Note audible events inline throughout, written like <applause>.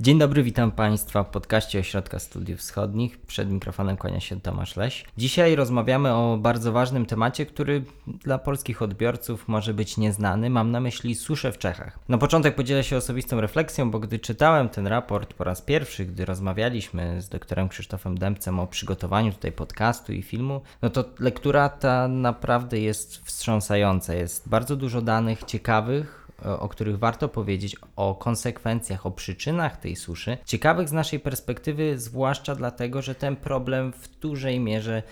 Dzień dobry, witam Państwa w podcaście Ośrodka Studiów Wschodnich. Przed mikrofonem kłania się Tomasz Leś. Dzisiaj rozmawiamy o bardzo ważnym temacie, który dla polskich odbiorców może być nieznany. Mam na myśli suszę w Czechach. Na początek podzielę się osobistą refleksją, bo gdy czytałem ten raport po raz pierwszy, gdy rozmawialiśmy z doktorem Krzysztofem Dębcem o przygotowaniu tutaj podcastu i filmu, no to lektura ta naprawdę jest wstrząsająca. Jest bardzo dużo danych ciekawych, o których warto powiedzieć, o konsekwencjach, o przyczynach tej suszy, ciekawych z naszej perspektywy, zwłaszcza dlatego, że ten problem w dużej mierze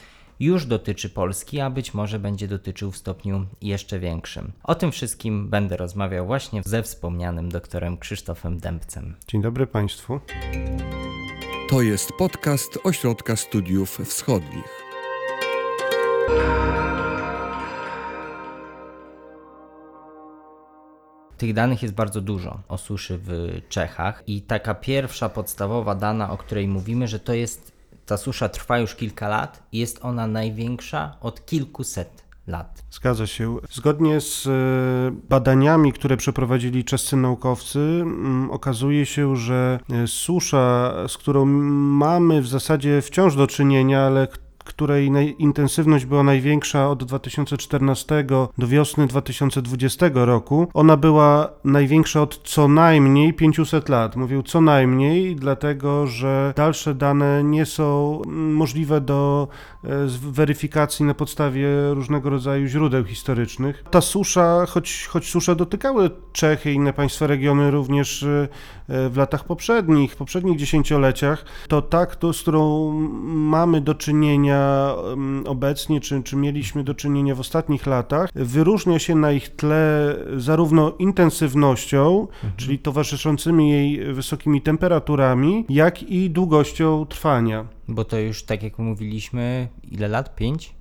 już dotyczy Polski, a być może będzie dotyczył w stopniu jeszcze większym. O tym wszystkim będę rozmawiał właśnie ze wspomnianym doktorem Krzysztofem Dębcem. Dzień dobry Państwu. To jest podcast Ośrodka Studiów Wschodnich. Tych danych jest bardzo dużo o suszy w Czechach i taka pierwsza podstawowa dana, o której mówimy, że to jest ta susza trwa już kilka lat i jest ona największa od kilkuset lat. Zgadza się. Zgodnie z e, badaniami, które przeprowadzili czescy naukowcy, mm, okazuje się, że e, susza, z którą mamy w zasadzie wciąż do czynienia, ale której intensywność była największa od 2014 do wiosny 2020 roku. Ona była największa od co najmniej 500 lat. Mówił co najmniej, dlatego że dalsze dane nie są możliwe do e, weryfikacji na podstawie różnego rodzaju źródeł historycznych. Ta susza, choć, choć susze dotykały Czechy i inne państwa regiony również e, w latach poprzednich, w poprzednich dziesięcioleciach, to tak, to, z którą mamy do czynienia obecnie, czy, czy mieliśmy do czynienia w ostatnich latach, wyróżnia się na ich tle zarówno intensywnością, mhm. czyli towarzyszącymi jej wysokimi temperaturami, jak i długością trwania. Bo to już, tak jak mówiliśmy, ile lat? Pięć?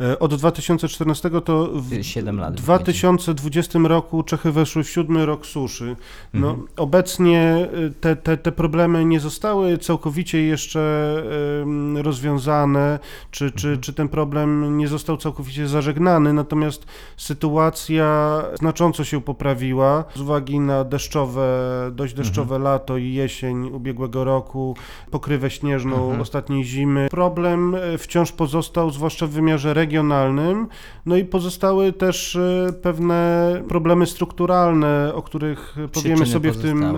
E, od 2014 to w 7 lat 2020 roku Czechy weszły w siódmy rok suszy. No, mhm. Obecnie e, te, te, te problemy nie zostały całkowicie jeszcze rozwiązane, czy, czy, mhm. czy ten problem nie został całkowicie zażegnany, natomiast sytuacja znacząco się poprawiła z uwagi na deszczowe, dość deszczowe mhm. lato i jesień ubiegłego roku, pokrywę śnieżną mhm. ostatniej zimy. Problem e, wciąż pozostał, zwłaszcza w wymiarze regionalnym. No i pozostały też e, pewne problemy strukturalne, o których powiemy sobie w tym, e,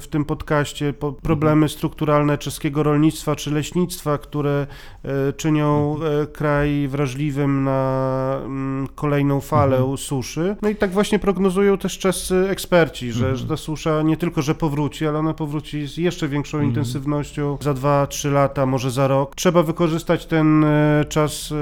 w tym podcaście. Problemy mhm. strukturalne czeskiego rolnictwa czy leśnictwa, które e, czynią mhm. kraj wrażliwym na mm, kolejną falę mhm. suszy. No i tak właśnie prognozują też czescy eksperci, że, że ta susza nie tylko, że powróci, ale ona powróci z jeszcze większą intensywnością za 2-3 lata, może za rok. Trzeba wykorzystać ten czas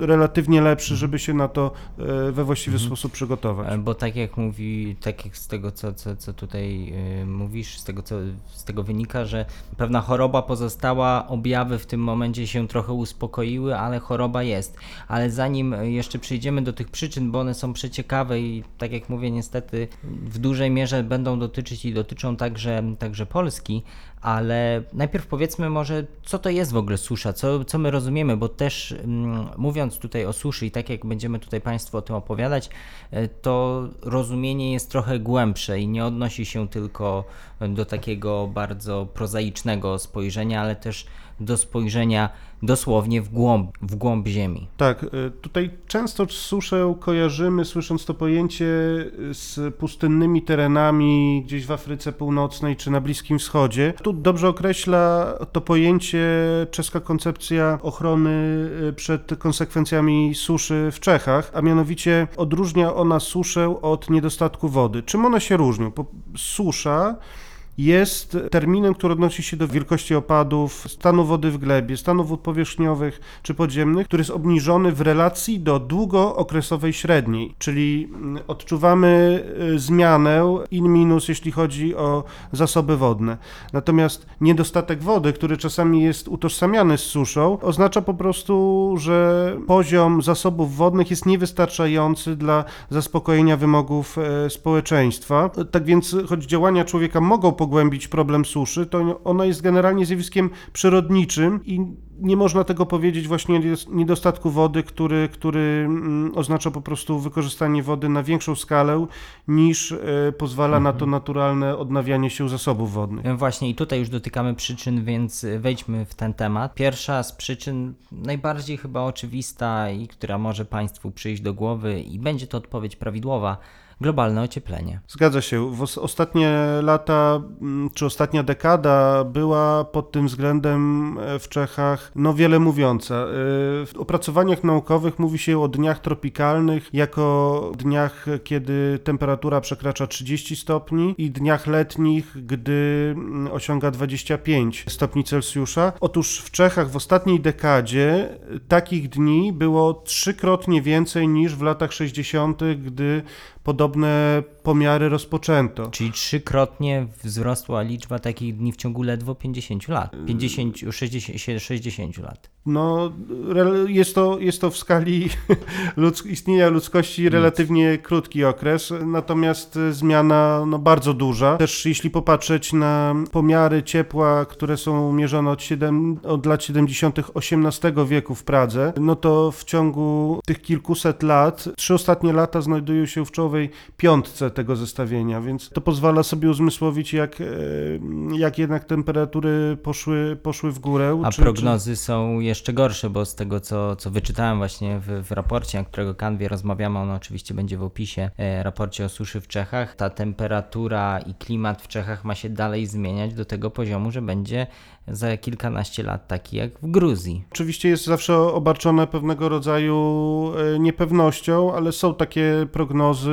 relatywnie lepszy, żeby się na to e, we właściwy mhm. sposób przygotować. E, bo tak jak mówi, tak jak z tego, co, co, co tutaj e, mówisz, z tego, co z tego wynika, że pewna choroba pozostała, objawy w tym momencie się trochę uspokoiły, ale choroba jest. Ale zanim jeszcze przejdziemy do tych przyczyn, bo one są przeciekawe i tak jak mówię, niestety w dużej mierze będą dotyczyć i dotyczą także, także Polski, ale najpierw powiedzmy może, co to jest w ogóle susza, co, co my rozumiemy, bo też mm, mówiąc tutaj o suszy i tak jak będziemy tutaj Państwu o tym opowiadać, e, to rozumienie jest trochę głębsze i nie odnosi się tylko do takiego bardzo prozaicznego spojrzenia, ale też do spojrzenia dosłownie w głąb, w głąb ziemi. Tak, y, tutaj często suszę kojarzymy, słysząc to pojęcie, z pustynnymi terenami gdzieś w Afryce Północnej czy na Bliskim Wschodzie. Tu dobrze określa to pojęcie czeska koncepcja ochrony y, przed konsekwencjami suszy w Czechach, a mianowicie odróżnia ona suszę od niedostatku wody. Czym one się różnią? Susza jest terminem, który odnosi się do wielkości opadów, stanu wody w glebie, stanów wód powierzchniowych czy podziemnych, który jest obniżony w relacji do długookresowej średniej, czyli mm, odczuwamy y, zmianę in minus, jeśli chodzi o zasoby wodne. Natomiast niedostatek wody, który czasami jest utożsamiany z suszą, oznacza po prostu, że poziom zasobów wodnych jest niewystarczający dla zaspokojenia wymogów e, społeczeństwa. Tak więc, choć działania człowieka mogą pogłębić problem suszy, to ona jest generalnie zjawiskiem przyrodniczym i nie można tego powiedzieć właśnie niedostatku wody, który, który mm, oznacza po prostu wykorzystanie wody na większą skalę niż e, pozwala na to naturalne odnawianie się zasobów wodnych. E, Właśnie i tutaj już dotykamy przyczyn, więc wejdźmy w ten temat. Pierwsza z przyczyn, najbardziej chyba oczywista i która może Państwu przyjść do głowy i będzie to odpowiedź prawidłowa, globalne ocieplenie. Zgadza się. W os- ostatnie lata, mm, czy ostatnia dekada była pod tym względem e, w Czechach no wiele mówiąca. E, W opracowaniach naukowych mówi się o dniach tropikalnych jako dniach, kiedy temperatura przekracza 30 stopni i dniach letnich, gdy mm, osiąga 25 stopni Celsjusza. Otóż w Czechach w ostatniej dekadzie takich dni było trzykrotnie więcej niż w latach 60., gdy podobne pomiary rozpoczęto. Czyli trzykrotnie wzrosła liczba takich dni w ciągu ledwo 50 lat. 50, 60, 60 lat. No, jest to, jest to w skali <laughs> istnienia ludzkości relatywnie krótki okres, natomiast zmiana no, bardzo duża. Też jeśli popatrzeć na pomiary ciepła, które są mierzone od, 7, od lat 70. XVIII wieku w Pradze, no to w ciągu tych kilkuset lat, trzy ostatnie lata znajdują się w czołowej piątce tego zestawienia, więc to pozwala sobie uzmysłowić, jak, e, jak jednak temperatury poszły, poszły w górę. A czy- czy- prognozy są jeszcze gorsze, bo z tego, co, co wyczytałem właśnie w, w raporcie, na którego kanwie rozmawiamy, on oczywiście będzie w opisie, e, raporcie o suszy w Czechach, ta temperatura i klimat w Czechach ma się dalej zmieniać do tego poziomu, że będzie za kilkanaście lat taki jak w Gruzji. Oczywiście jest zawsze obarczone pewnego rodzaju e, niepewnością, ale są takie prognozy,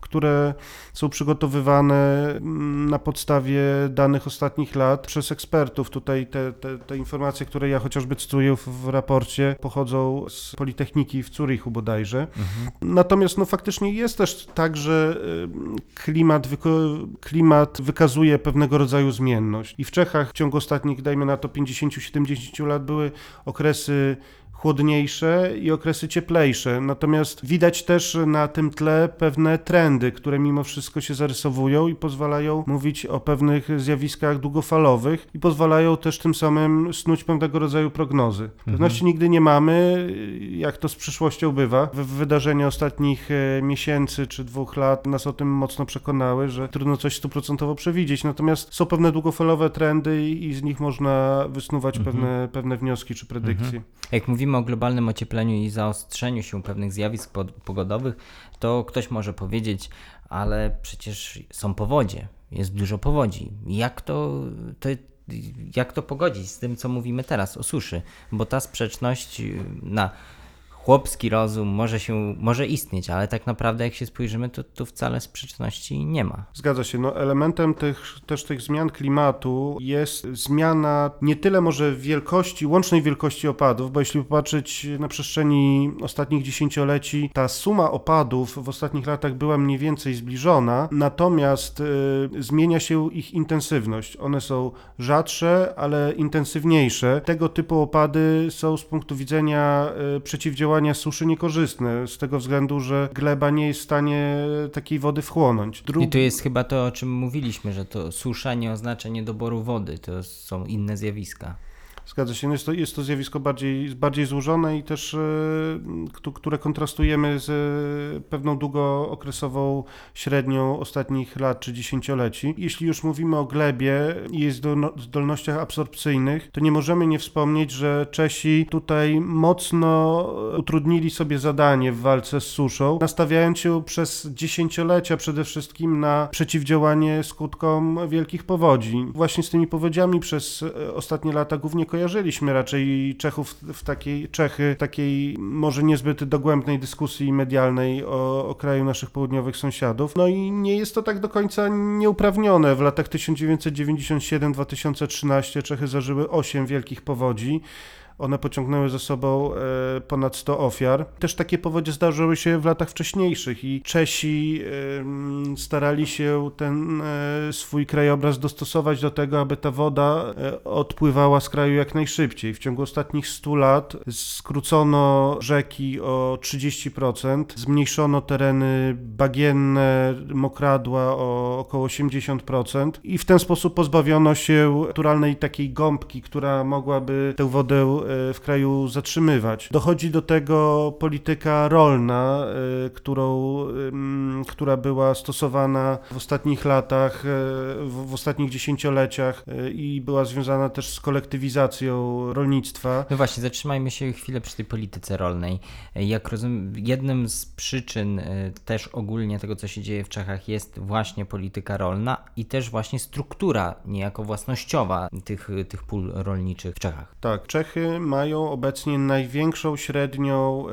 które są przygotowywane mm, na podstawie danych ostatnich lat przez ekspertów. Tutaj te, te, te informacje, które ja chociażby cytuję w, raporcie, pochodzą z Politechniki w Zurichu bodajże. Natomiast no, faktycznie jest też tak, że e, klimat, klimat wykazuje pewnego rodzaju zmienność. I w Czechach w ciągu ostatnich, dajmy na to 50-70 lat były okresy chłodniejsze i okresy cieplejsze. Natomiast widać też na tym tle pewne trendy, które mimo wszystko się zarysowują i pozwalają mówić o pewnych zjawiskach długofalowych i pozwalają też tym samym snuć pewnego rodzaju prognozy. Pewności nigdy nie mamy, jak to z przyszłością bywa. W wydarzenia ostatnich e, miesięcy czy dwóch lat nas o tym mocno przekonały, że trudno coś stuprocentowo przewidzieć. Natomiast są pewne długofalowe trendy i z nich można wysnuwać pewne, pewne wnioski czy predykcje. Jak mówimy o globalnym ociepleniu i zaostrzeniu się pewnych zjawisk pogodowych, to ktoś może powiedzieć, ale przecież są powodzie, jest dużo powodzi. Jak to, to, jak to pogodzić z tym, co mówimy teraz o suszy? Bo ta sprzeczność y, na chłopski rozum może się, może istnieć, ale tak naprawdę jak się spojrzymy, to tu wcale sprzeczności nie ma. Zgadza się. No, elementem tych, też tych zmian klimatu jest zmiana nie tyle może wielkości, łącznej wielkości opadów, bo jeśli popatrzeć na przestrzeni ostatnich dziesięcioleci, ta suma opadów w ostatnich latach była mniej więcej zbliżona, natomiast y, zmienia się ich intensywność. One są rzadsze, ale intensywniejsze. Tego typu opady są z punktu widzenia y, przeciwdziałania suszy niekorzystne, z tego względu, że gleba nie jest w stanie takiej wody wchłonąć. Dru- I tu jest chyba to, o czym mówiliśmy, że to susza nie oznacza niedoboru wody, to są inne zjawiska. Zgadza się. No Jest to, jest to zjawisko bardziej, bardziej złożone i też, e, któ- które kontrastujemy z e, pewną długookresową średnią ostatnich lat czy dziesięcioleci. Jeśli już mówimy o glebie i jej zdolno- zdolnościach absorpcyjnych, to nie możemy nie wspomnieć, że Czesi tutaj mocno utrudnili sobie zadanie w walce z suszą, nastawiając się przez dziesięciolecia przede wszystkim na przeciwdziałanie skutkom wielkich powodzi. Właśnie z tymi powodziami przez e, ostatnie lata głównie kojarzyliśmy raczej Czechów w takiej, Czechy takiej może niezbyt dogłębnej dyskusji medialnej o, o kraju naszych południowych sąsiadów. No i nie jest to tak do końca nieuprawnione. W latach 1997-2013 Czechy zażyły 8 wielkich powodzi One pociągnęły ze sobą e, ponad 100 ofiar. Też takie powodzie zdarzyły się w latach wcześniejszych i Czesi starali się ten e, swój krajobraz dostosować do tego, aby ta woda e, odpływała z kraju jak najszybciej. W ciągu ostatnich 100 lat skrócono rzeki o 30%, zmniejszono tereny bagienne, mokradła o około 80% i w ten sposób pozbawiono się naturalnej takiej gąbki, która mogłaby tę wodę w kraju zatrzymywać. Dochodzi do tego polityka rolna, e, którą, która była stosowana w ostatnich latach, e, w, ostatnich dziesięcioleciach e, i była związana też z kolektywizacją rolnictwa. No właśnie, zatrzymajmy się chwilę przy tej polityce rolnej. Jak rozumiem, jednym z przyczyn też ogólnie tego, co się dzieje w Czechach, jest właśnie polityka rolna i też właśnie struktura niejako własnościowa tych, tych pól rolniczych w Czechach. Tak, Czechy mają obecnie największą średnią e,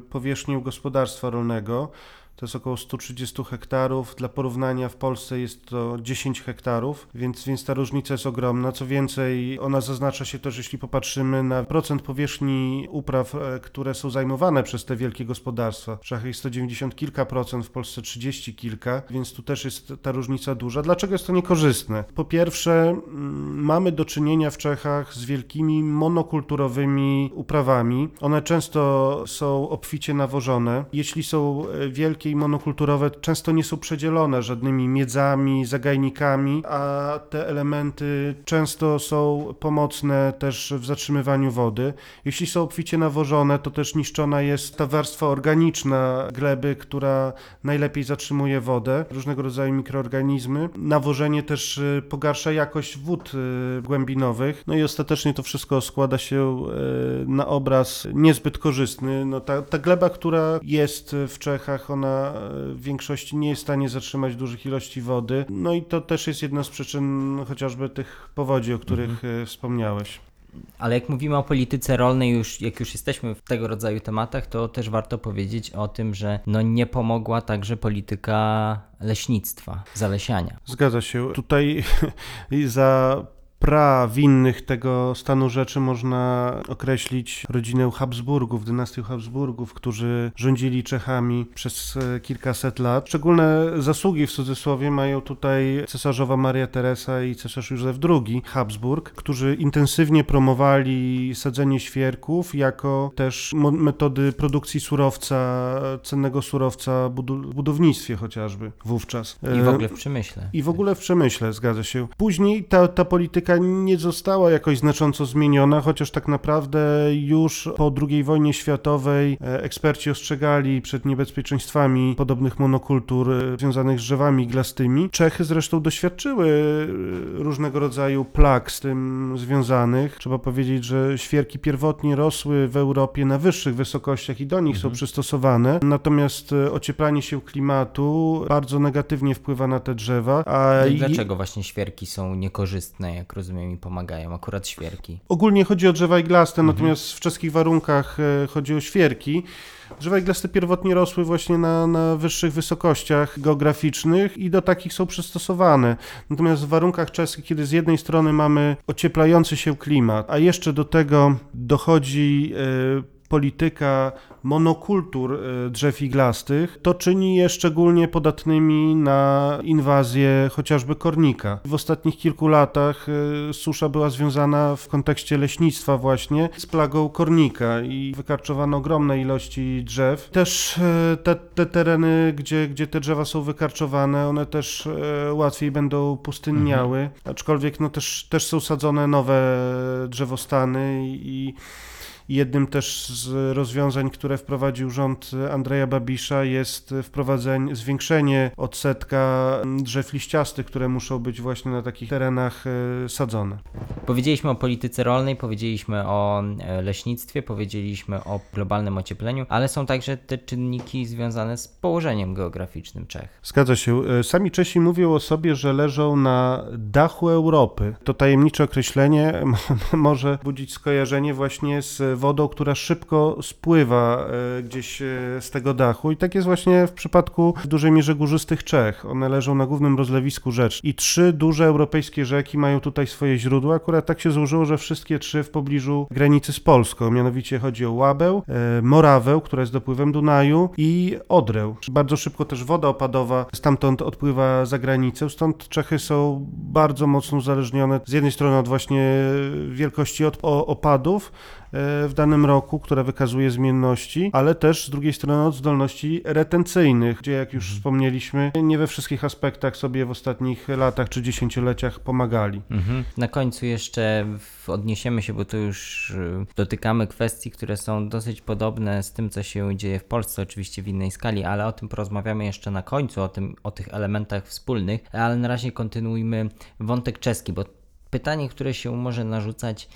powierzchnię gospodarstwa rolnego. To jest około 130 hektarów. Dla porównania w Polsce jest to 10 hektarów, więc, więc ta różnica jest ogromna. Co więcej, ona zaznacza się też, jeśli popatrzymy na procent powierzchni upraw, e, które są zajmowane przez te wielkie gospodarstwa. W Czechach jest 190 kilka procent, w Polsce 30 kilka, więc tu też jest ta różnica duża. Dlaczego jest to niekorzystne? Po pierwsze, mm, mamy do czynienia w Czechach z wielkimi monokulturowymi uprawami. One często są obficie nawożone. Jeśli są e, i monokulturowe, często nie są przedzielone żadnymi miedzami, zagajnikami, a te elementy często są pomocne też w zatrzymywaniu wody. Jeśli są obficie nawożone, to też niszczona jest ta warstwa organiczna gleby, która najlepiej zatrzymuje wodę, różnego rodzaju mikroorganizmy. Nawożenie też y, pogarsza jakość wód y, głębinowych. No i ostatecznie to wszystko składa się y, na obraz niezbyt korzystny. No ta, ta gleba, która jest w Czechach, ona w większości nie jest w stanie zatrzymać dużych ilości wody. No i to też jest jedna z przyczyn chociażby tych powodzi, o których y, wspomniałeś. Ale jak mówimy o polityce rolnej, już, jak już jesteśmy w tego rodzaju tematach, to też warto powiedzieć o tym, że no nie pomogła także polityka leśnictwa, zalesiania. Zgadza się. Tutaj <laughs> za prawinnych tego stanu rzeczy można określić rodzinę Habsburgów, dynastię Habsburgów, którzy rządzili Czechami przez e, kilkaset lat. Szczególne zasługi w cudzysłowie mają tutaj cesarzowa Maria Teresa i cesarz Józef II Habsburg, którzy intensywnie promowali sadzenie świerków jako też metody produkcji surowca, cennego surowca w budownictwie chociażby wówczas. I w E, ogóle w przemyśle. i w ogóle w przemyśle, zgadza się. Później ta, ta polityka nie została jakoś znacząco zmieniona, chociaż tak naprawdę już po II wojnie światowej e, eksperci ostrzegali przed niebezpieczeństwami podobnych monokultur e, związanych z drzewami iglastymi. Czechy zresztą doświadczyły e, różnego rodzaju plag z tym związanych. Trzeba powiedzieć, że świerki pierwotnie rosły w Europie na wyższych wysokościach i do nich są przystosowane, natomiast ocieplanie się klimatu bardzo negatywnie wpływa na te drzewa. A No i dlaczego właśnie świerki są niekorzystne, jak rozumiem, i pomagają? Akurat świerki. Ogólnie chodzi o drzewa iglaste, natomiast w czeskich warunkach e, chodzi o świerki. Drzewa iglaste pierwotnie rosły właśnie na, na wyższych wysokościach geograficznych i do takich są przystosowane. Natomiast w warunkach czeskich, kiedy z jednej strony mamy ocieplający się klimat, a jeszcze do tego dochodzi e, polityka monokultur e, drzew iglastych, to czyni je szczególnie podatnymi na inwazję chociażby kornika. W ostatnich kilku latach e, susza była związana w kontekście leśnictwa właśnie z plagą kornika i wykarczowano ogromne ilości drzew. Też e, te, te tereny, gdzie, gdzie te drzewa są wykarczowane, one też łatwiej będą pustynniały, aczkolwiek no też, też są sadzone nowe drzewostany i Jednym też z rozwiązań, które wprowadził rząd Andrzeja Babisza jest wprowadzenie, zwiększenie odsetka drzew liściastych, które muszą być właśnie na takich terenach e, sadzone. Powiedzieliśmy o polityce rolnej, powiedzieliśmy o e, leśnictwie, powiedzieliśmy o globalnym ociepleniu, ale są także te czynniki związane z położeniem geograficznym Czech. Zgadza się. E, Sami Czesi mówią o sobie, że leżą na dachu Europy. To tajemnicze określenie <laughs> może budzić skojarzenie właśnie z wodą, która szybko spływa e, gdzieś e, z tego dachu. I tak jest właśnie w przypadku w dużej mierze górzystych Czech. One leżą na głównym rozlewisku rzecz. I trzy duże europejskie rzeki mają tutaj swoje źródła. Akurat tak się złożyło, że wszystkie trzy w pobliżu granicy z Polską. Mianowicie chodzi o Łabę, e, Morawę, która jest dopływem Dunaju i Odrę. Bardzo szybko też woda opadowa stamtąd odpływa za granicę, stąd Czechy są bardzo mocno uzależnione z jednej strony od właśnie wielkości od, opadów, w danym roku, która wykazuje zmienności, ale też z drugiej strony od zdolności retencyjnych, gdzie jak już wspomnieliśmy, nie we wszystkich aspektach sobie w ostatnich latach czy dziesięcioleciach pomagali. Mhm. Na końcu jeszcze odniesiemy się, bo tu już y, dotykamy kwestii, które są dosyć podobne z tym, co się dzieje w Polsce, oczywiście w innej skali, ale o tym porozmawiamy jeszcze na końcu, o, tym, o tych elementach wspólnych, ale na razie kontynuujmy wątek czeski, bo pytanie, które się może narzucać,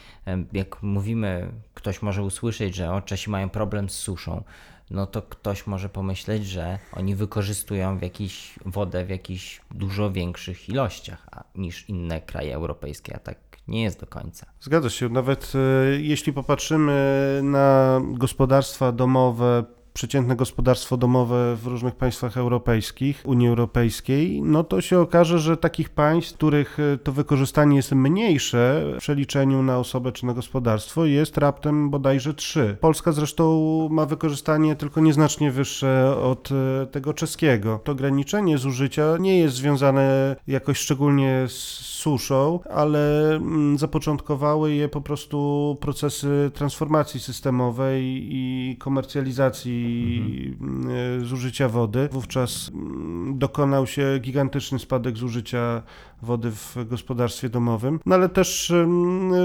jak mówimy, ktoś może usłyszeć, że o, Czesi mają problem z suszą, no to ktoś może pomyśleć, że oni wykorzystują w jakiś wodę w jakichś dużo większych ilościach niż inne kraje europejskie, a tak nie jest do końca. Zgadza się. Nawet e, jeśli popatrzymy na gospodarstwa domowe przeciętne gospodarstwo domowe w różnych państwach europejskich, Unii Europejskiej, no to się okaże, że takich państw, których e, to wykorzystanie jest mniejsze w przeliczeniu na osobę czy na gospodarstwo, jest raptem bodajże trzy. Polska zresztą ma wykorzystanie tylko nieznacznie wyższe od e, tego czeskiego. To ograniczenie zużycia nie jest związane jakoś szczególnie z suszą, ale mm, zapoczątkowały je po prostu procesy transformacji systemowej i komercjalizacji mhm. zużycia wody. Wówczas mm, dokonał się gigantyczny spadek zużycia wody w gospodarstwie domowym, no ale też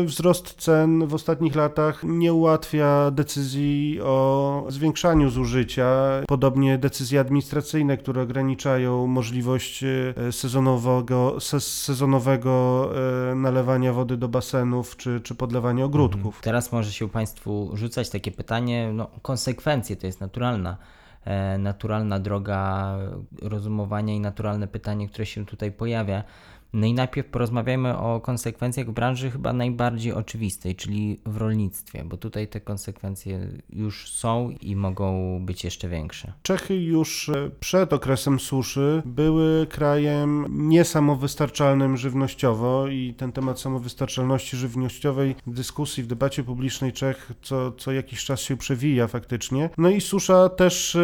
wzrost cen w ostatnich latach nie ułatwia decyzji o zwiększaniu zużycia. Podobnie decyzje administracyjne, które ograniczają możliwość e, sezonowego, sezonowego e, nalewania wody do basenów czy, czy podlewania ogródków. Mhm. Teraz może się Państwu rzucać takie pytanie, no konsekwencje to jest naturalna e, naturalna droga rozumowania i naturalne pytanie, które się tutaj pojawia. No i najpierw porozmawiajmy o konsekwencjach w branży chyba najbardziej oczywistej, czyli w rolnictwie, bo tutaj te konsekwencje już są i mogą być jeszcze większe. Czechy już e, przed okresem suszy były krajem niesamowystarczalnym żywnościowo i ten temat samowystarczalności żywnościowej w dyskusji, w debacie publicznej Czech co, co jakiś czas się przewija faktycznie. No i susza też e,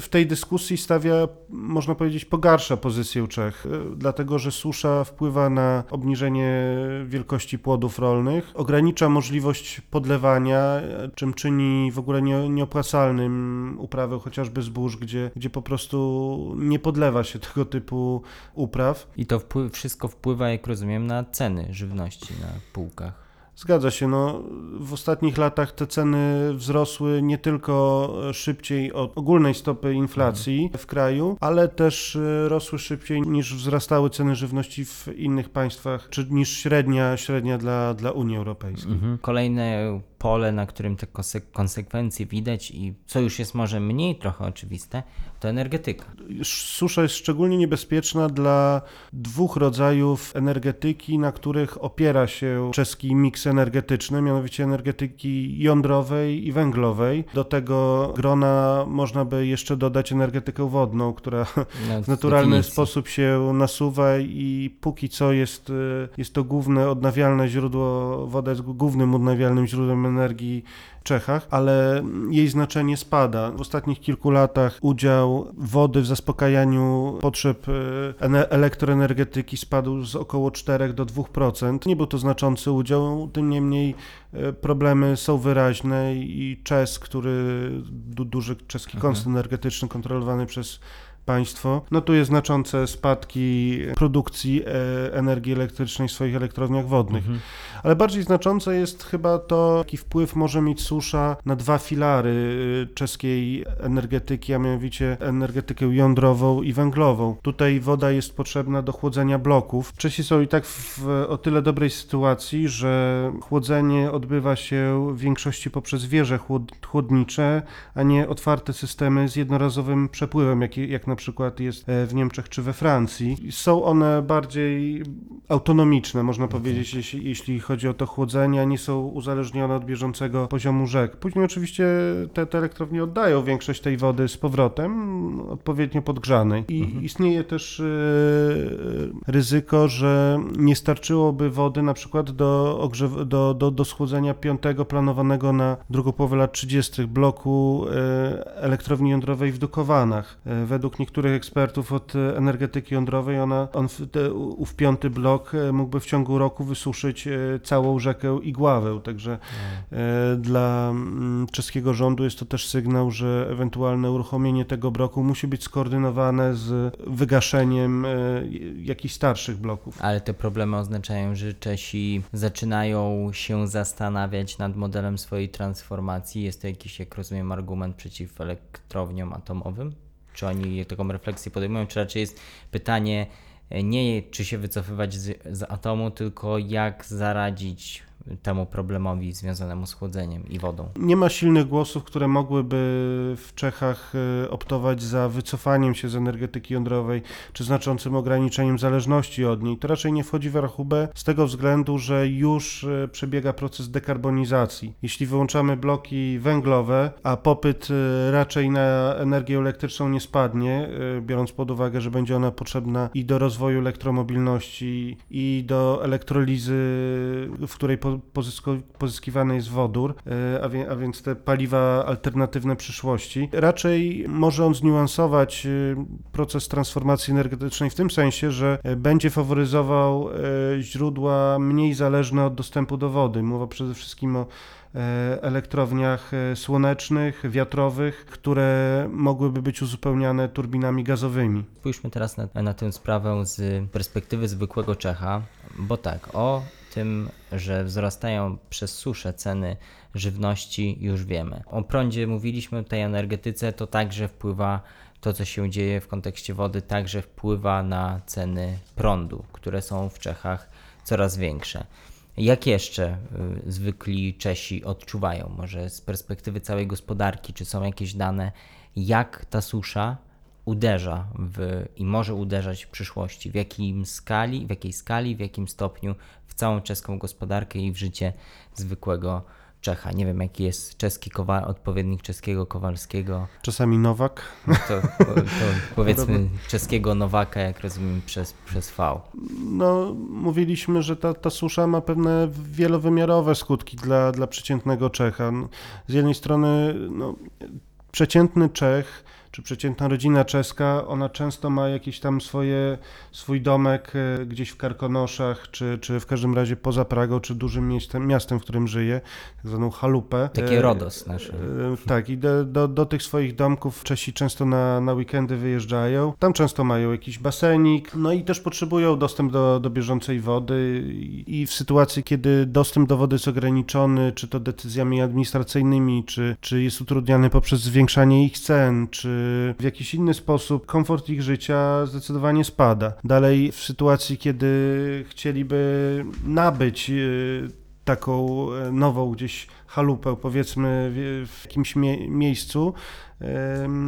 w tej dyskusji stawia, można powiedzieć, pogarsza pozycję Czech, e, dlatego że susza wpływa na obniżenie wielkości płodów rolnych, ogranicza możliwość podlewania, czym czyni w ogóle nie, nieopłacalnym uprawę chociażby zbóż, gdzie, gdzie po prostu nie podlewa się <laughs> tego typu upraw. I to wpływ, wszystko wpływa, jak rozumiem, na ceny żywności na półkach. Zgadza się. No, w ostatnich latach te ceny wzrosły nie tylko szybciej od ogólnej stopy inflacji w kraju, ale też e, rosły szybciej niż wzrastały ceny żywności w innych państwach, czy niż średnia, średnia dla, dla Unii Europejskiej. Mhm. Kolejne pole, na którym te konsekwencje widać i co już jest może mniej trochę oczywiste, to energetyka. Susza jest szczególnie niebezpieczna dla dwóch rodzajów energetyki, na których opiera się czeski miks energetyczny, mianowicie energetyki jądrowej i węglowej. Do tego grona można by jeszcze dodać energetykę wodną, która <laughs> no, w naturalny definicji. sposób się nasuwa i póki co jest, jest to główne odnawialne źródło, woda jest głównym odnawialnym źródłem energii Czechach, ale jej znaczenie spada. W ostatnich kilku latach udział wody w zaspokajaniu potrzeb e, elektroenergetyki spadł z około 4 do 2%. Nie był to znaczący udział, tym niemniej e, problemy są wyraźne i Czes, który duży czeski mhm. koncern energetyczny kontrolowany przez państwo, notuje znaczące spadki produkcji e, energii elektrycznej w swoich elektrowniach wodnych. Mhm. Ale bardziej znaczące jest chyba to, jaki wpływ może mieć susza na dwa filary e, czeskiej energetyki, a mianowicie energetykę jądrową i węglową. Tutaj woda jest potrzebna do chłodzenia bloków. Czesi są i tak w o tyle dobrej sytuacji, że chłodzenie odbywa się w większości poprzez wieże chłodnicze, a nie otwarte systemy z jednorazowym przepływem, jak, jak na przykład jest e, w Niemczech czy we Francji. Są one bardziej autonomiczne, można powiedzieć, jeśli, jeśli chodzi o to chłodzenie, nie są uzależnione od bieżącego poziomu rzek. Później oczywiście te, te elektrownie oddają większość tej wody z powrotem, odpowiednio podgrzanej. I Mhm. istnieje też e, ryzyko, że nie starczyłoby wody na przykład do, ogrzew- do, do, do schłodzenia piątego planowanego na drugą połowę lat 30. bloku e, elektrowni jądrowej w Dukowanach. Według niektórych ekspertów od e, energetyki jądrowej ona, on w, te, ów piąty blok e, mógłby w ciągu roku wysuszyć e, całą rzekę Igławę, także e, dla mm, czeskiego rządu jest to też sygnał, że ewentualne uruchomienie tego bloku musi być skoordynowane z wygaszeniem jakichś starszych bloków. Ale te problemy oznaczają, że Czesi zaczynają się zastanawiać nad modelem swojej transformacji. Jest to jakiś, jak rozumiem, argument przeciw elektrowniom atomowym? Czy oni taką refleksję podejmują, czy raczej jest pytanie e, nie czy się wycofywać z, z atomu, tylko jak zaradzić temu problemowi związanemu z chłodzeniem i wodą? Nie ma silnych głosów, które mogłyby w Czechach e, optować za wycofaniem się z energetyki jądrowej, czy znaczącym ograniczeniem zależności od niej. To raczej nie wchodzi w rachubę z tego względu, że już e, przebiega proces dekarbonizacji. Jeśli wyłączamy bloki węglowe, a popyt e, raczej na energię elektryczną nie spadnie, biorąc pod uwagę, że będzie ona potrzebna i do rozwoju elektromobilności, i do elektrolizy, w której po- pozysko- pozyskiwany jest wodór, e, a, wie, a więc te paliwa alternatywne przyszłości. Raczej może on zniuansować e, proces transformacji energetycznej w tym sensie, że e, będzie faworyzował źródła mniej zależne od dostępu do wody. Mowa przede wszystkim o elektrowniach słonecznych, wiatrowych, które mogłyby być uzupełniane turbinami gazowymi. Spójrzmy teraz na, na tę sprawę z perspektywy zwykłego Czecha, bo tak, o tym, że wzrastają przez suszę ceny żywności już wiemy. O prądzie mówiliśmy, tej energetyce, to także wpływa to, co się dzieje w kontekście wody, także wpływa na ceny prądu, które są w Czechach coraz większe. Jak jeszcze y, zwykli Czesi odczuwają, może z perspektywy całej gospodarki, czy są jakieś dane, jak ta susza uderza w, i może uderzać w przyszłości, w jakim skali, w jakiej skali, w jakim stopniu w całą czeską gospodarkę i w życie zwykłego Czecha. Nie wiem, jaki jest czeski kowa- odpowiednik czeskiego Kowalskiego, Czasami Nowak. no to, to <laughs> powiedzmy czeskiego Nowaka, jak rozumiem, przez, przez V. No, mówiliśmy, że ta, ta susza ma pewne wielowymiarowe skutki dla, dla przeciętnego Czecha. Z jednej strony, no, przeciętny Czech czy przeciętna rodzina czeska, ona często ma jakieś tam swoje, swój domek e, gdzieś w Karkonoszach, czy, czy w każdym razie poza Pragą, czy dużym miastem, miastem w którym żyje, tak zwaną chałupę. Takie E, Rodos nasze. E, Tak, i do, do, do tych swoich domków Czesi często na, na weekendy wyjeżdżają. Tam często mają jakiś basenik, no i też potrzebują dostęp do, do bieżącej wody. I, I w sytuacji, kiedy dostęp do wody jest ograniczony, czy to decyzjami administracyjnymi, czy, czy jest utrudniany poprzez zwiększanie ich cen, czy w jakiś inny sposób, komfort ich życia zdecydowanie spada. Dalej, w sytuacji, kiedy chcieliby nabyć e, taką e, nową gdzieś chalupę, powiedzmy w, jakimś mie- miejscu,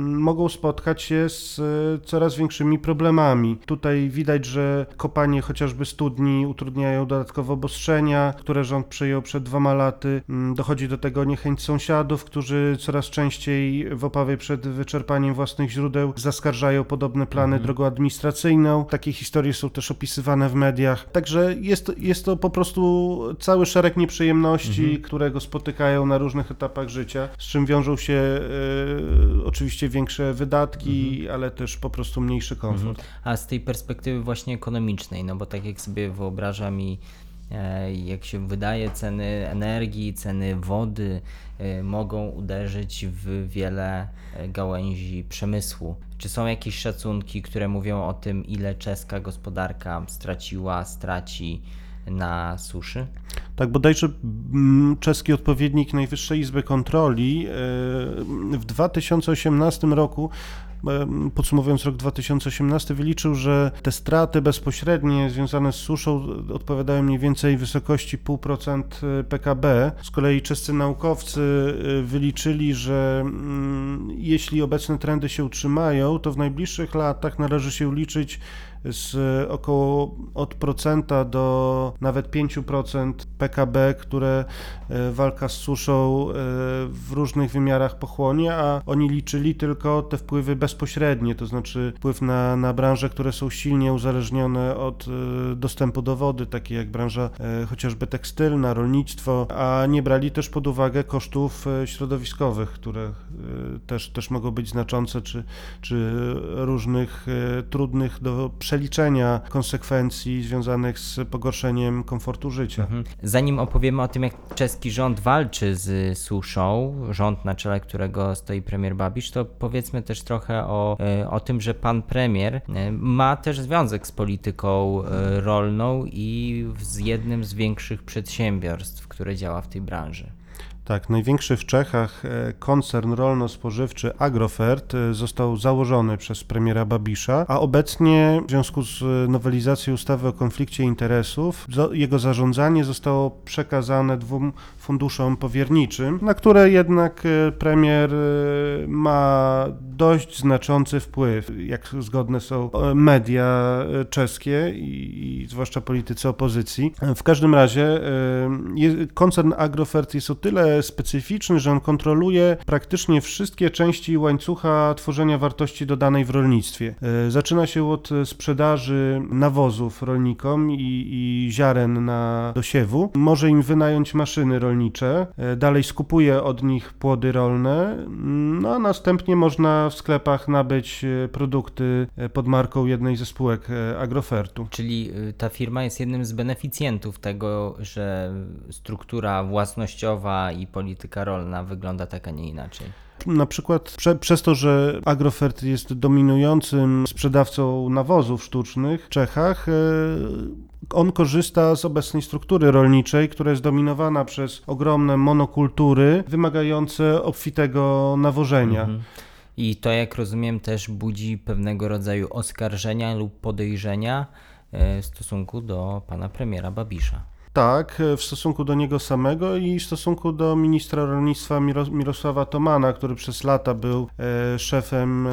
mogą spotkać się z e, coraz większymi problemami. Tutaj widać, że kopanie chociażby studni utrudniają dodatkowo obostrzenia, które rząd przyjął przed dwoma laty. Mm, Dochodzi do tego niechęć sąsiadów, którzy coraz częściej w obawie przed wyczerpaniem własnych źródeł zaskarżają podobne plany drogą administracyjną. Takie historie są też opisywane w mediach. Także jest, jest to po prostu cały szereg nieprzyjemności, które go spotykają na różnych etapach życia, z czym wiążą się e, oczywiście większe wydatki, ale też po prostu mniejszy komfort. A z tej perspektywy właśnie ekonomicznej, no bo tak jak sobie wyobrażam i e, jak się wydaje, ceny energii, ceny wody e, mogą uderzyć w wiele e, gałęzi przemysłu. Czy są jakieś szacunki, które mówią o tym, ile czeska gospodarka straciła, straci na suszy? Tak, bodajże mm, czeski odpowiednik Najwyższej Izby Kontroli e, w 2018 roku e, Podsumowując rok 2018, wyliczył, że te straty bezpośrednie związane z suszą odpowiadają mniej więcej wysokości 0,5% PKB. Z kolei czescy naukowcy e, wyliczyli, że mm, jeśli obecne trendy się utrzymają, to w najbliższych latach należy się liczyć z około od procenta do nawet 5% PKB, które e, walka z suszą e, w różnych wymiarach pochłonie, a oni liczyli tylko te wpływy bezpośrednie, to znaczy wpływ na, na branże, które są silnie uzależnione od e, dostępu do wody, takie jak branża chociażby tekstylna, rolnictwo, a nie brali też pod uwagę kosztów środowiskowych, które też, też mogą być znaczące, czy, czy różnych trudnych do przeliczenia konsekwencji związanych z pogorszeniem komfortu życia. Mhm. Zanim opowiemy o tym, jak czeski rząd walczy z suszą, rząd na czele którego stoi premier Babisz, to powiedzmy też trochę o, e, o tym, że pan premier e, ma też związek z polityką e, rolną i z jednym z większych przedsiębiorstw, które działa w tej branży. Tak, największy w Czechach e, koncern rolno-spożywczy Agrofert e, został założony przez premiera Babisza, a obecnie w związku z e, nowelizacją ustawy o konflikcie interesów jego zarządzanie zostało przekazane dwóm funduszom powierniczym, na które jednak premier ma dość znaczący wpływ, jak zgodne są media czeskie i, zwłaszcza politycy opozycji. W każdym razie koncern Agrofert jest o tyle specyficzny, że on kontroluje praktycznie wszystkie części łańcucha tworzenia wartości dodanej w rolnictwie. E, zaczyna się od sprzedaży nawozów rolnikom i, i ziaren na dosiewu. Może im wynająć maszyny rolnicze, e, dalej skupuje od nich płody rolne, no a następnie można w sklepach nabyć e, produkty pod marką jednej ze spółek Agrofertu. Czyli ta firma jest jednym z beneficjentów tego, że struktura własnościowa i polityka rolna wygląda tak, a nie inaczej. Na przykład prze, przez to, że Agrofert jest dominującym sprzedawcą nawozów sztucznych w Czechach, e, on korzysta z obecnej struktury rolniczej, która jest dominowana przez ogromne monokultury wymagające obfitego nawożenia. Mhm. I to, jak rozumiem, też budzi pewnego rodzaju oskarżenia lub podejrzenia e, w stosunku do pana premiera Babisza. Tak, w stosunku do niego samego i w stosunku do ministra rolnictwa Mirosława Tomana, który przez lata był e, szefem e,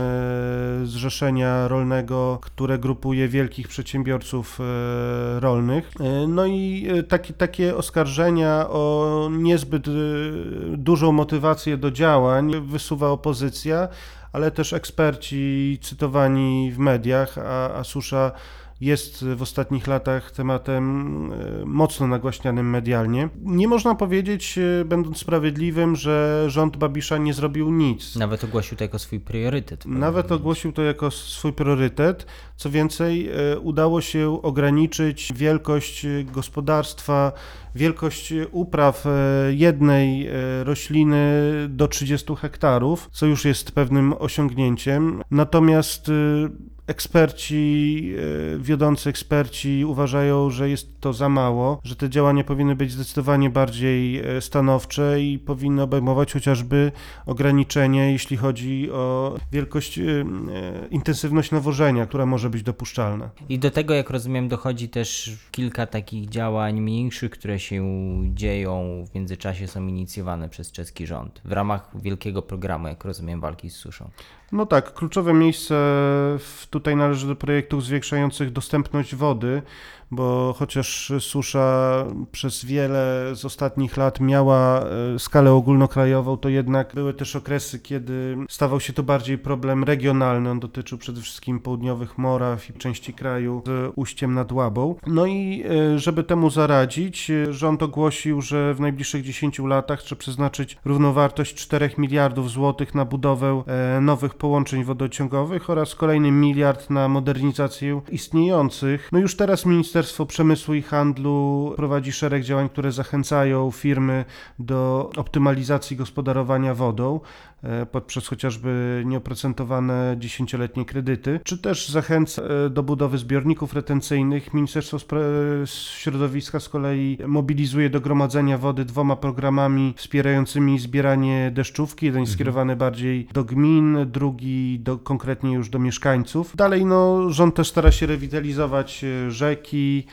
Zrzeszenia Rolnego, które grupuje wielkich przedsiębiorców e, rolnych. No i taki, takie oskarżenia o niezbyt dużą motywację do działań wysuwa opozycja, ale też eksperci cytowani w mediach, a, a susza jest w ostatnich latach tematem e, mocno nagłaśnianym medialnie. Nie można powiedzieć, e, będąc sprawiedliwym, że rząd Babisza nie zrobił nic. Nawet ogłosił to jako swój priorytet. Nawet ogłosił to jako swój priorytet. Co więcej, e, udało się ograniczyć wielkość gospodarstwa, wielkość upraw jednej rośliny do 30 hektarów, co już jest pewnym osiągnięciem. Natomiast eksperci, e, wiodący eksperci uważają, że jest to za mało, że te działania powinny być zdecydowanie bardziej e, stanowcze i powinny obejmować chociażby ograniczenie, jeśli chodzi o wielkość, e, intensywność nawożenia, która może być dopuszczalna. I do tego, jak rozumiem, dochodzi też kilka takich działań mniejszych, które się dzieją w międzyczasie, są inicjowane przez czeski rząd w ramach wielkiego programu, jak rozumiem, walki z suszą. No tak, kluczowe miejsce tutaj należy do projektów zwiększających dostępność wody, bo chociaż susza przez wiele z ostatnich lat miała e, skalę ogólnokrajową, to jednak były też okresy, kiedy stawał się to bardziej problem regionalny. On dotyczył przede wszystkim południowych Moraw i części kraju z ujściem nad Łabą. No i e, żeby temu zaradzić, e, rząd ogłosił, że w najbliższych 10 latach chce przeznaczyć równowartość 4 miliardów złotych na budowę nowych połączeń wodociągowych oraz kolejny miliard na modernizację istniejących. No już teraz minister Ministerstwo Przemysłu i Handlu prowadzi szereg działań, które zachęcają firmy do optymalizacji gospodarowania wodą. E, poprzez chociażby nieoprocentowane dziesięcioletnie kredyty, czy też zachęca e, do budowy zbiorników retencyjnych. Ministerstwo Środowiska z kolei mobilizuje do gromadzenia wody dwoma programami wspierającymi zbieranie deszczówki. Jeden mhm. skierowany bardziej do gmin, drugi do, konkretnie już do mieszkańców. Dalej no, rząd też stara się rewitalizować e, rzeki,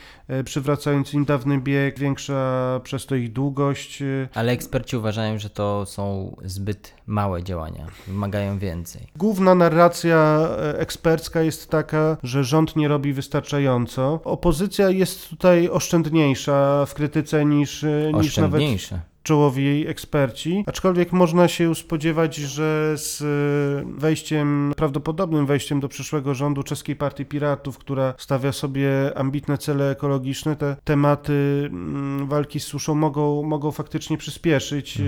przywracając im dawny bieg, większa przez to ich długość. Ale eksperci uważają, że to są zbyt małe działania, wymagają więcej. Główna narracja e, ekspercka jest taka, że rząd nie robi wystarczająco. Opozycja jest tutaj oszczędniejsza w krytyce niż, e, niż nawet Oszczędniejsze. Czołowi jej eksperci, aczkolwiek można się spodziewać, że z e, wejściem, prawdopodobnym wejściem do przyszłego rządu Czeskiej Partii Piratów, która stawia sobie ambitne cele ekologiczne, te tematy mm, walki z suszą mogą, mogą faktycznie przyspieszyć e,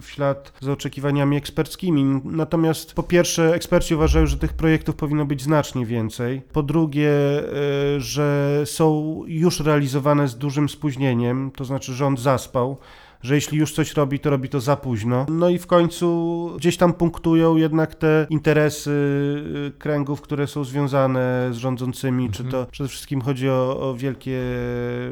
w ślad z oczekiwaniami eksperckimi. Natomiast po pierwsze eksperci uważają, że tych projektów powinno być znacznie więcej. Po drugie, e, że są już realizowane z dużym spóźnieniem, to znaczy rząd zaspał że jeśli już coś robi, to robi to za późno. No i w końcu gdzieś tam punktują jednak te interesy y, kręgów, które są związane z rządzącymi, czy to przede wszystkim chodzi o, o wielkie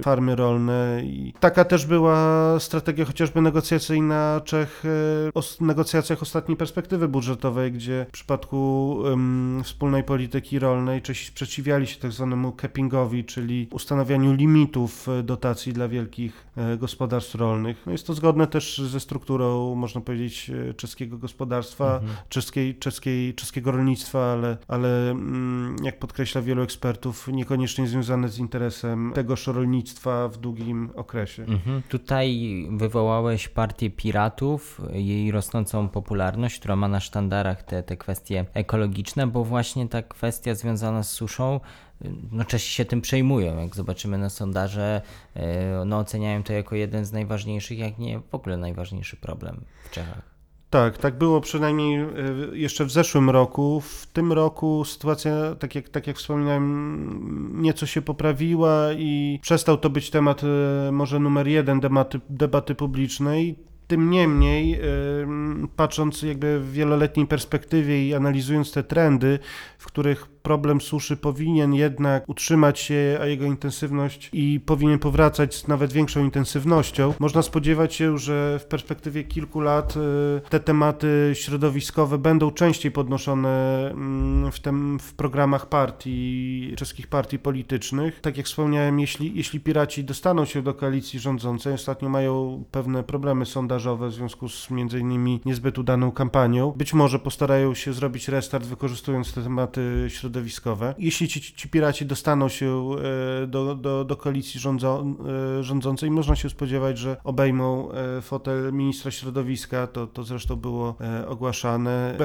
farmy rolne. I taka też była strategia chociażby negocjacyjna Czech y, o negocjacjach ostatniej perspektywy budżetowej, gdzie w przypadku ym, wspólnej polityki rolnej Czesi sprzeciwiali się tak zwanemu cappingowi, czyli ustanawianiu limitów y, dotacji dla wielkich gospodarstw rolnych. No jest to zgodne też ze strukturą, można powiedzieć, y, czeskiego gospodarstwa, czeskiej, czeskiej, czeskiego rolnictwa, ale, ale mm, jak podkreśla wielu ekspertów, niekoniecznie związane z interesem tegoż rolnictwa w długim okresie. Mhm. Tutaj wywołałeś partię piratów, jej rosnącą popularność, która ma na sztandarach te, te kwestie ekologiczne, bo właśnie ta kwestia związana z suszą, no Czesi się tym przejmują. Jak zobaczymy na sondaże, y, no oceniają to jako jeden z najważniejszych, jak nie w ogóle najważniejszy problem w Czechach. Tak, tak było przynajmniej y, jeszcze w zeszłym roku. W tym roku sytuacja, tak jak, tak jak wspominałem, nieco się poprawiła i przestał to być temat y, może numer jeden debaty, debaty publicznej. Tym niemniej, patrząc jakby w wieloletniej perspektywie i analizując te trendy, w których problem suszy powinien jednak utrzymać się, a jego intensywność i powinien powracać z nawet większą intensywnością, można spodziewać się, że w perspektywie kilku lat y, te tematy środowiskowe będą częściej podnoszone mm, w, tym, w programach partii, czeskich partii politycznych. Tak jak wspomniałem, jeśli, jeśli piraci dostaną się do koalicji rządzącej, ostatnio mają pewne problemy sondażowe w związku z między innymi niezbyt udaną kampanią, być może postarają się zrobić restart wykorzystując te tematy środowiskowe. Jeśli ci, ci piraci dostaną się e, do, do, do koalicji e, rządzącej, można się spodziewać, że obejmą e, fotel ministra środowiska, to, to zresztą było ogłaszane.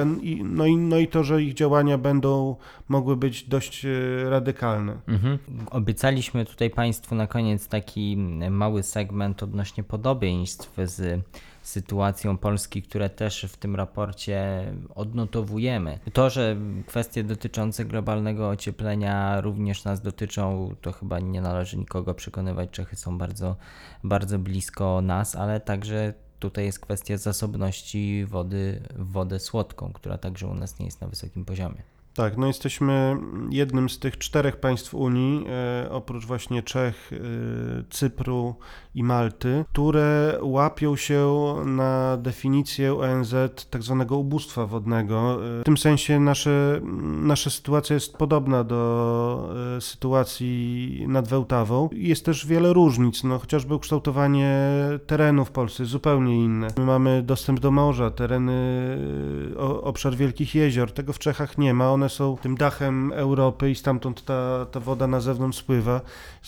No, i, no i to, że ich działania będą mogły być dość radykalne. Mhm. Obiecaliśmy tutaj Państwu na koniec taki mały segment odnośnie podobieństw z sytuacją Polski, które też w tym raporcie odnotowujemy. To, że kwestie dotyczące globalnego ocieplenia również nas dotyczą, to chyba nie należy nikogo przekonywać. Czechy są bardzo, bardzo blisko nas, ale także tutaj jest kwestia zasobności wody w wodę słodką, która także u nas nie jest na wysokim poziomie. Tak, no jesteśmy jednym z tych czterech państw Unii, e, oprócz właśnie Czech, e, Cypru i Malty, które łapią się na definicję ONZ tak zwanego ubóstwa wodnego. E, w tym sensie nasze, nasza sytuacja jest podobna do sytuacji nad Wełtawą. Jest też wiele różnic, no chociażby ukształtowanie terenu w Polsce zupełnie inne. My mamy dostęp do morza, tereny, obszar wielkich jezior, tego w Czechach nie ma, one są tym dachem Europy i stamtąd ta, ta woda na zewnątrz spływa.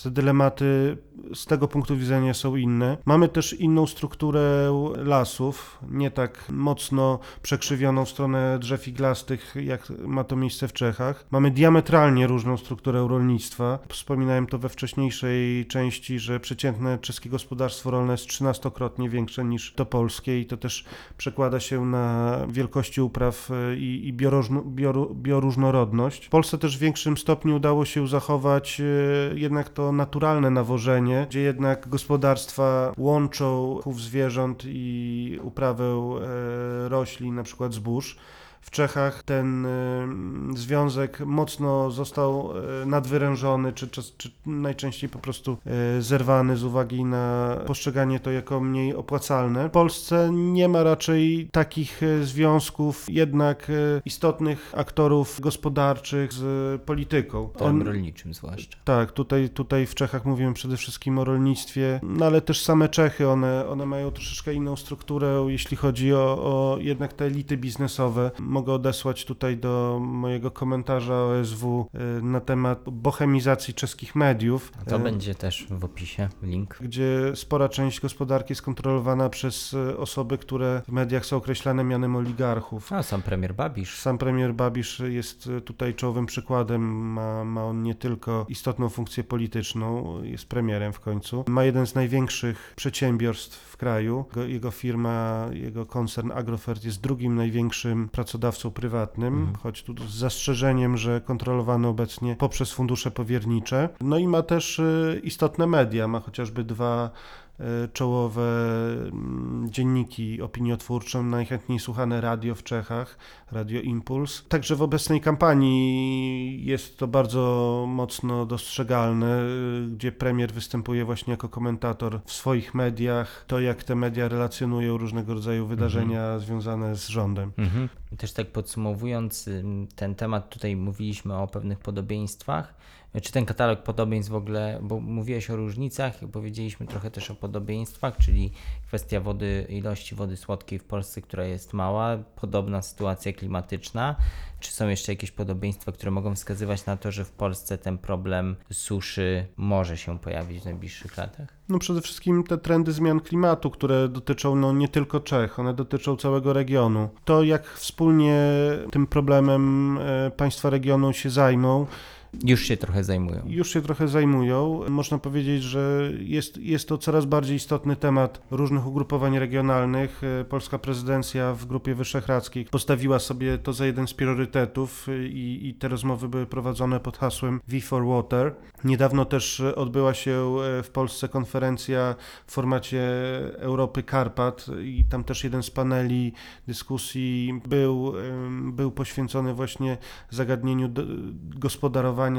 Te dylematy z tego punktu widzenia są inne. Mamy też inną strukturę lasów, nie tak mocno przekrzywioną w stronę drzew iglastych, jak ma to miejsce w Czechach. Mamy diametralnie różną strukturę rolnictwa. Wspominałem to we wcześniejszej części, że przeciętne czeskie gospodarstwo rolne jest 13-krotnie większe niż to polskie i to też przekłada się na wielkości upraw e, i, i bioróżnorodność. W Polsce też w większym stopniu udało się zachować e, jednak to naturalne nawożenie, gdzie jednak gospodarstwa łączą chów zwierząt i uprawę e, roślin, na przykład zbóż. W Czechach ten y, związek mocno został y, nadwyrężony, czy, czy, czy najczęściej po prostu y, zerwany z uwagi na postrzeganie to jako mniej opłacalne. W Polsce nie ma raczej takich związków jednak istotnych aktorów gospodarczych z polityką. Tym rolniczym zwłaszcza. Tak, tutaj, tutaj w Czechach mówimy przede wszystkim o rolnictwie, no ale też same Czechy, one, one mają troszeczkę inną strukturę, jeśli chodzi o, o jednak te elity biznesowe. Mogę odesłać tutaj do mojego komentarza OSW y, na temat bohemizacji czeskich mediów. A to y, będzie też w opisie link. gdzie spora część gospodarki jest kontrolowana przez y, osoby, które w mediach są określane mianem oligarchów. A sam premier Babisz. Sam premier Babisz jest tutaj czołowym przykładem. Ma, ma on nie tylko istotną funkcję polityczną, jest premierem w końcu. Ma jeden z największych przedsiębiorstw w kraju. Jego, jego firma, jego koncern Agrofert jest drugim największym pracodawcą prywatnym, Mhm. choć tu z zastrzeżeniem, że kontrolowany obecnie poprzez fundusze powiernicze. No i ma też y, istotne media. Ma chociażby dwa czołowe mm, dzienniki opiniotwórcze, najchętniej słuchane radio w Czechach, Radio Impuls. Także w obecnej kampanii jest to bardzo mocno dostrzegalne, y, gdzie premier występuje właśnie jako komentator w swoich mediach, to jak te media relacjonują różnego rodzaju wydarzenia związane z rządem. Mhm. Też tak podsumowując ten temat, tutaj mówiliśmy o pewnych podobieństwach. Czy ten katalog podobieństw w ogóle, bo mówiłeś o różnicach, powiedzieliśmy trochę też o podobieństwach, czyli kwestia wody, ilości wody słodkiej w Polsce, która jest mała, podobna sytuacja klimatyczna. Czy są jeszcze jakieś podobieństwa, które mogą wskazywać na to, że w Polsce ten problem suszy może się pojawić w najbliższych latach? No przede wszystkim te trendy zmian klimatu, które dotyczą no, nie tylko Czech, one dotyczą całego regionu. To jak wspólnie tym problemem e, państwa regionu się zajmą, Już się trochę zajmują. już się trochę zajmują. Można powiedzieć, że jest, jest to coraz bardziej istotny temat różnych ugrupowań regionalnych. E, Polska prezydencja w Grupie Wyszehradzkiej postawiła sobie to za jeden z priorytetów e, i, i te rozmowy były prowadzone pod hasłem V for Water. Niedawno też odbyła się e, w Polsce konferencja w formacie Europy Karpat i tam też jeden z paneli dyskusji był, był poświęcony właśnie zagadnieniu do-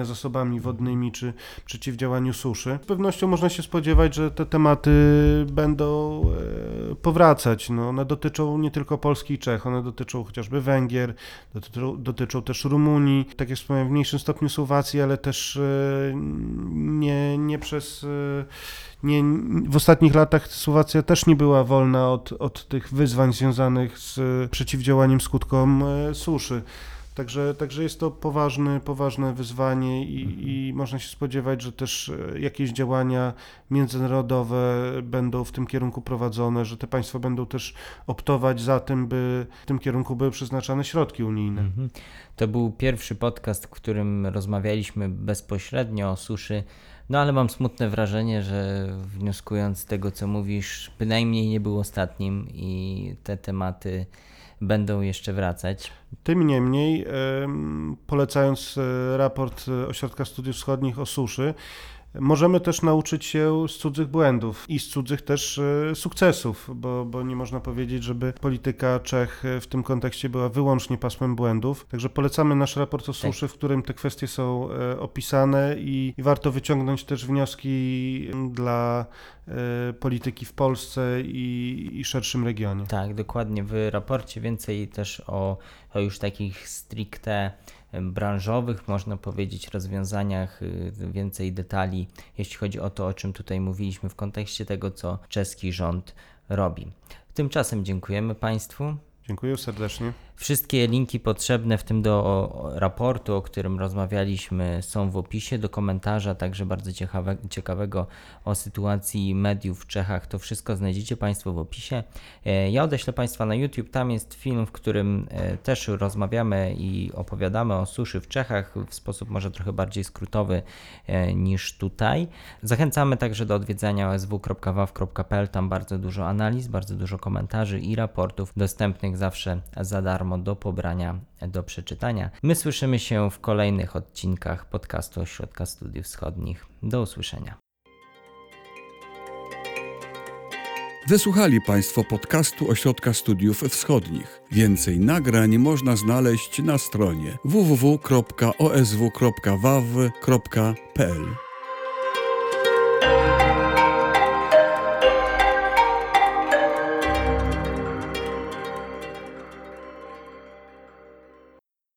zasobami wodnymi czy przeciwdziałaniu suszy. Z pewnością można się spodziewać, że te tematy będą e, powracać. No, one dotyczą nie tylko Polski i Czech, one dotyczą chociażby Węgier, dotyczą, dotyczą też Rumunii, tak jak wspomniałem, w mniejszym stopniu Słowacji, ale też e, nie, nie przez. e, Nie, w ostatnich latach Słowacja też nie była wolna od, od tych wyzwań związanych z przeciwdziałaniem skutkom suszy. Także, także jest to poważny, poważne wyzwanie i, i można się spodziewać, że też e, jakieś działania międzynarodowe będą w tym kierunku prowadzone, że te państwa będą też optować za tym, by w tym kierunku były przeznaczane środki unijne. Mhm. To był pierwszy podcast, w którym rozmawialiśmy bezpośrednio o suszy. No ale mam smutne wrażenie, że wnioskując z tego, co mówisz, bynajmniej nie był ostatnim i te tematy będą jeszcze wracać. Tym niemniej, em, polecając e, raport e, Ośrodka Studiów Wschodnich o suszy, możemy też nauczyć się z cudzych błędów i z cudzych też e, sukcesów, bo, bo nie można powiedzieć, żeby polityka Czech w tym kontekście była wyłącznie pasmem błędów. Także polecamy nasz raport o suszy, w którym te kwestie są e, opisane i, i warto wyciągnąć też wnioski dla e, polityki w Polsce i, i szerszym regionie. Tak, dokładnie. W raporcie więcej też o, o już takich stricte branżowych, można powiedzieć, rozwiązaniach, y, więcej detali, jeśli chodzi o to, o czym tutaj mówiliśmy w kontekście tego, co czeski rząd robi. Tymczasem dziękujemy Państwu. Dziękuję serdecznie. Wszystkie linki potrzebne, w tym do raportu, o którym rozmawialiśmy, są w opisie, do komentarza, także bardzo ciekawe, ciekawego o sytuacji mediów w Czechach. To wszystko znajdziecie Państwo w opisie. E, Ja odeślę Państwa na YouTube, tam jest film, w którym e, też rozmawiamy i opowiadamy o suszy w Czechach w sposób może trochę bardziej skrótowy e, niż tutaj. Zachęcamy także do odwiedzania osw.waw.pl, tam bardzo dużo analiz, bardzo dużo komentarzy i raportów dostępnych zawsze za darmo do pobrania, do przeczytania. My słyszymy się w kolejnych odcinkach podcastu Ośrodka Studiów Wschodnich. Do usłyszenia. Wysłuchali Państwo podcastu Ośrodka Studiów Wschodnich. Więcej nagrań można znaleźć na stronie www.osw.waw.pl.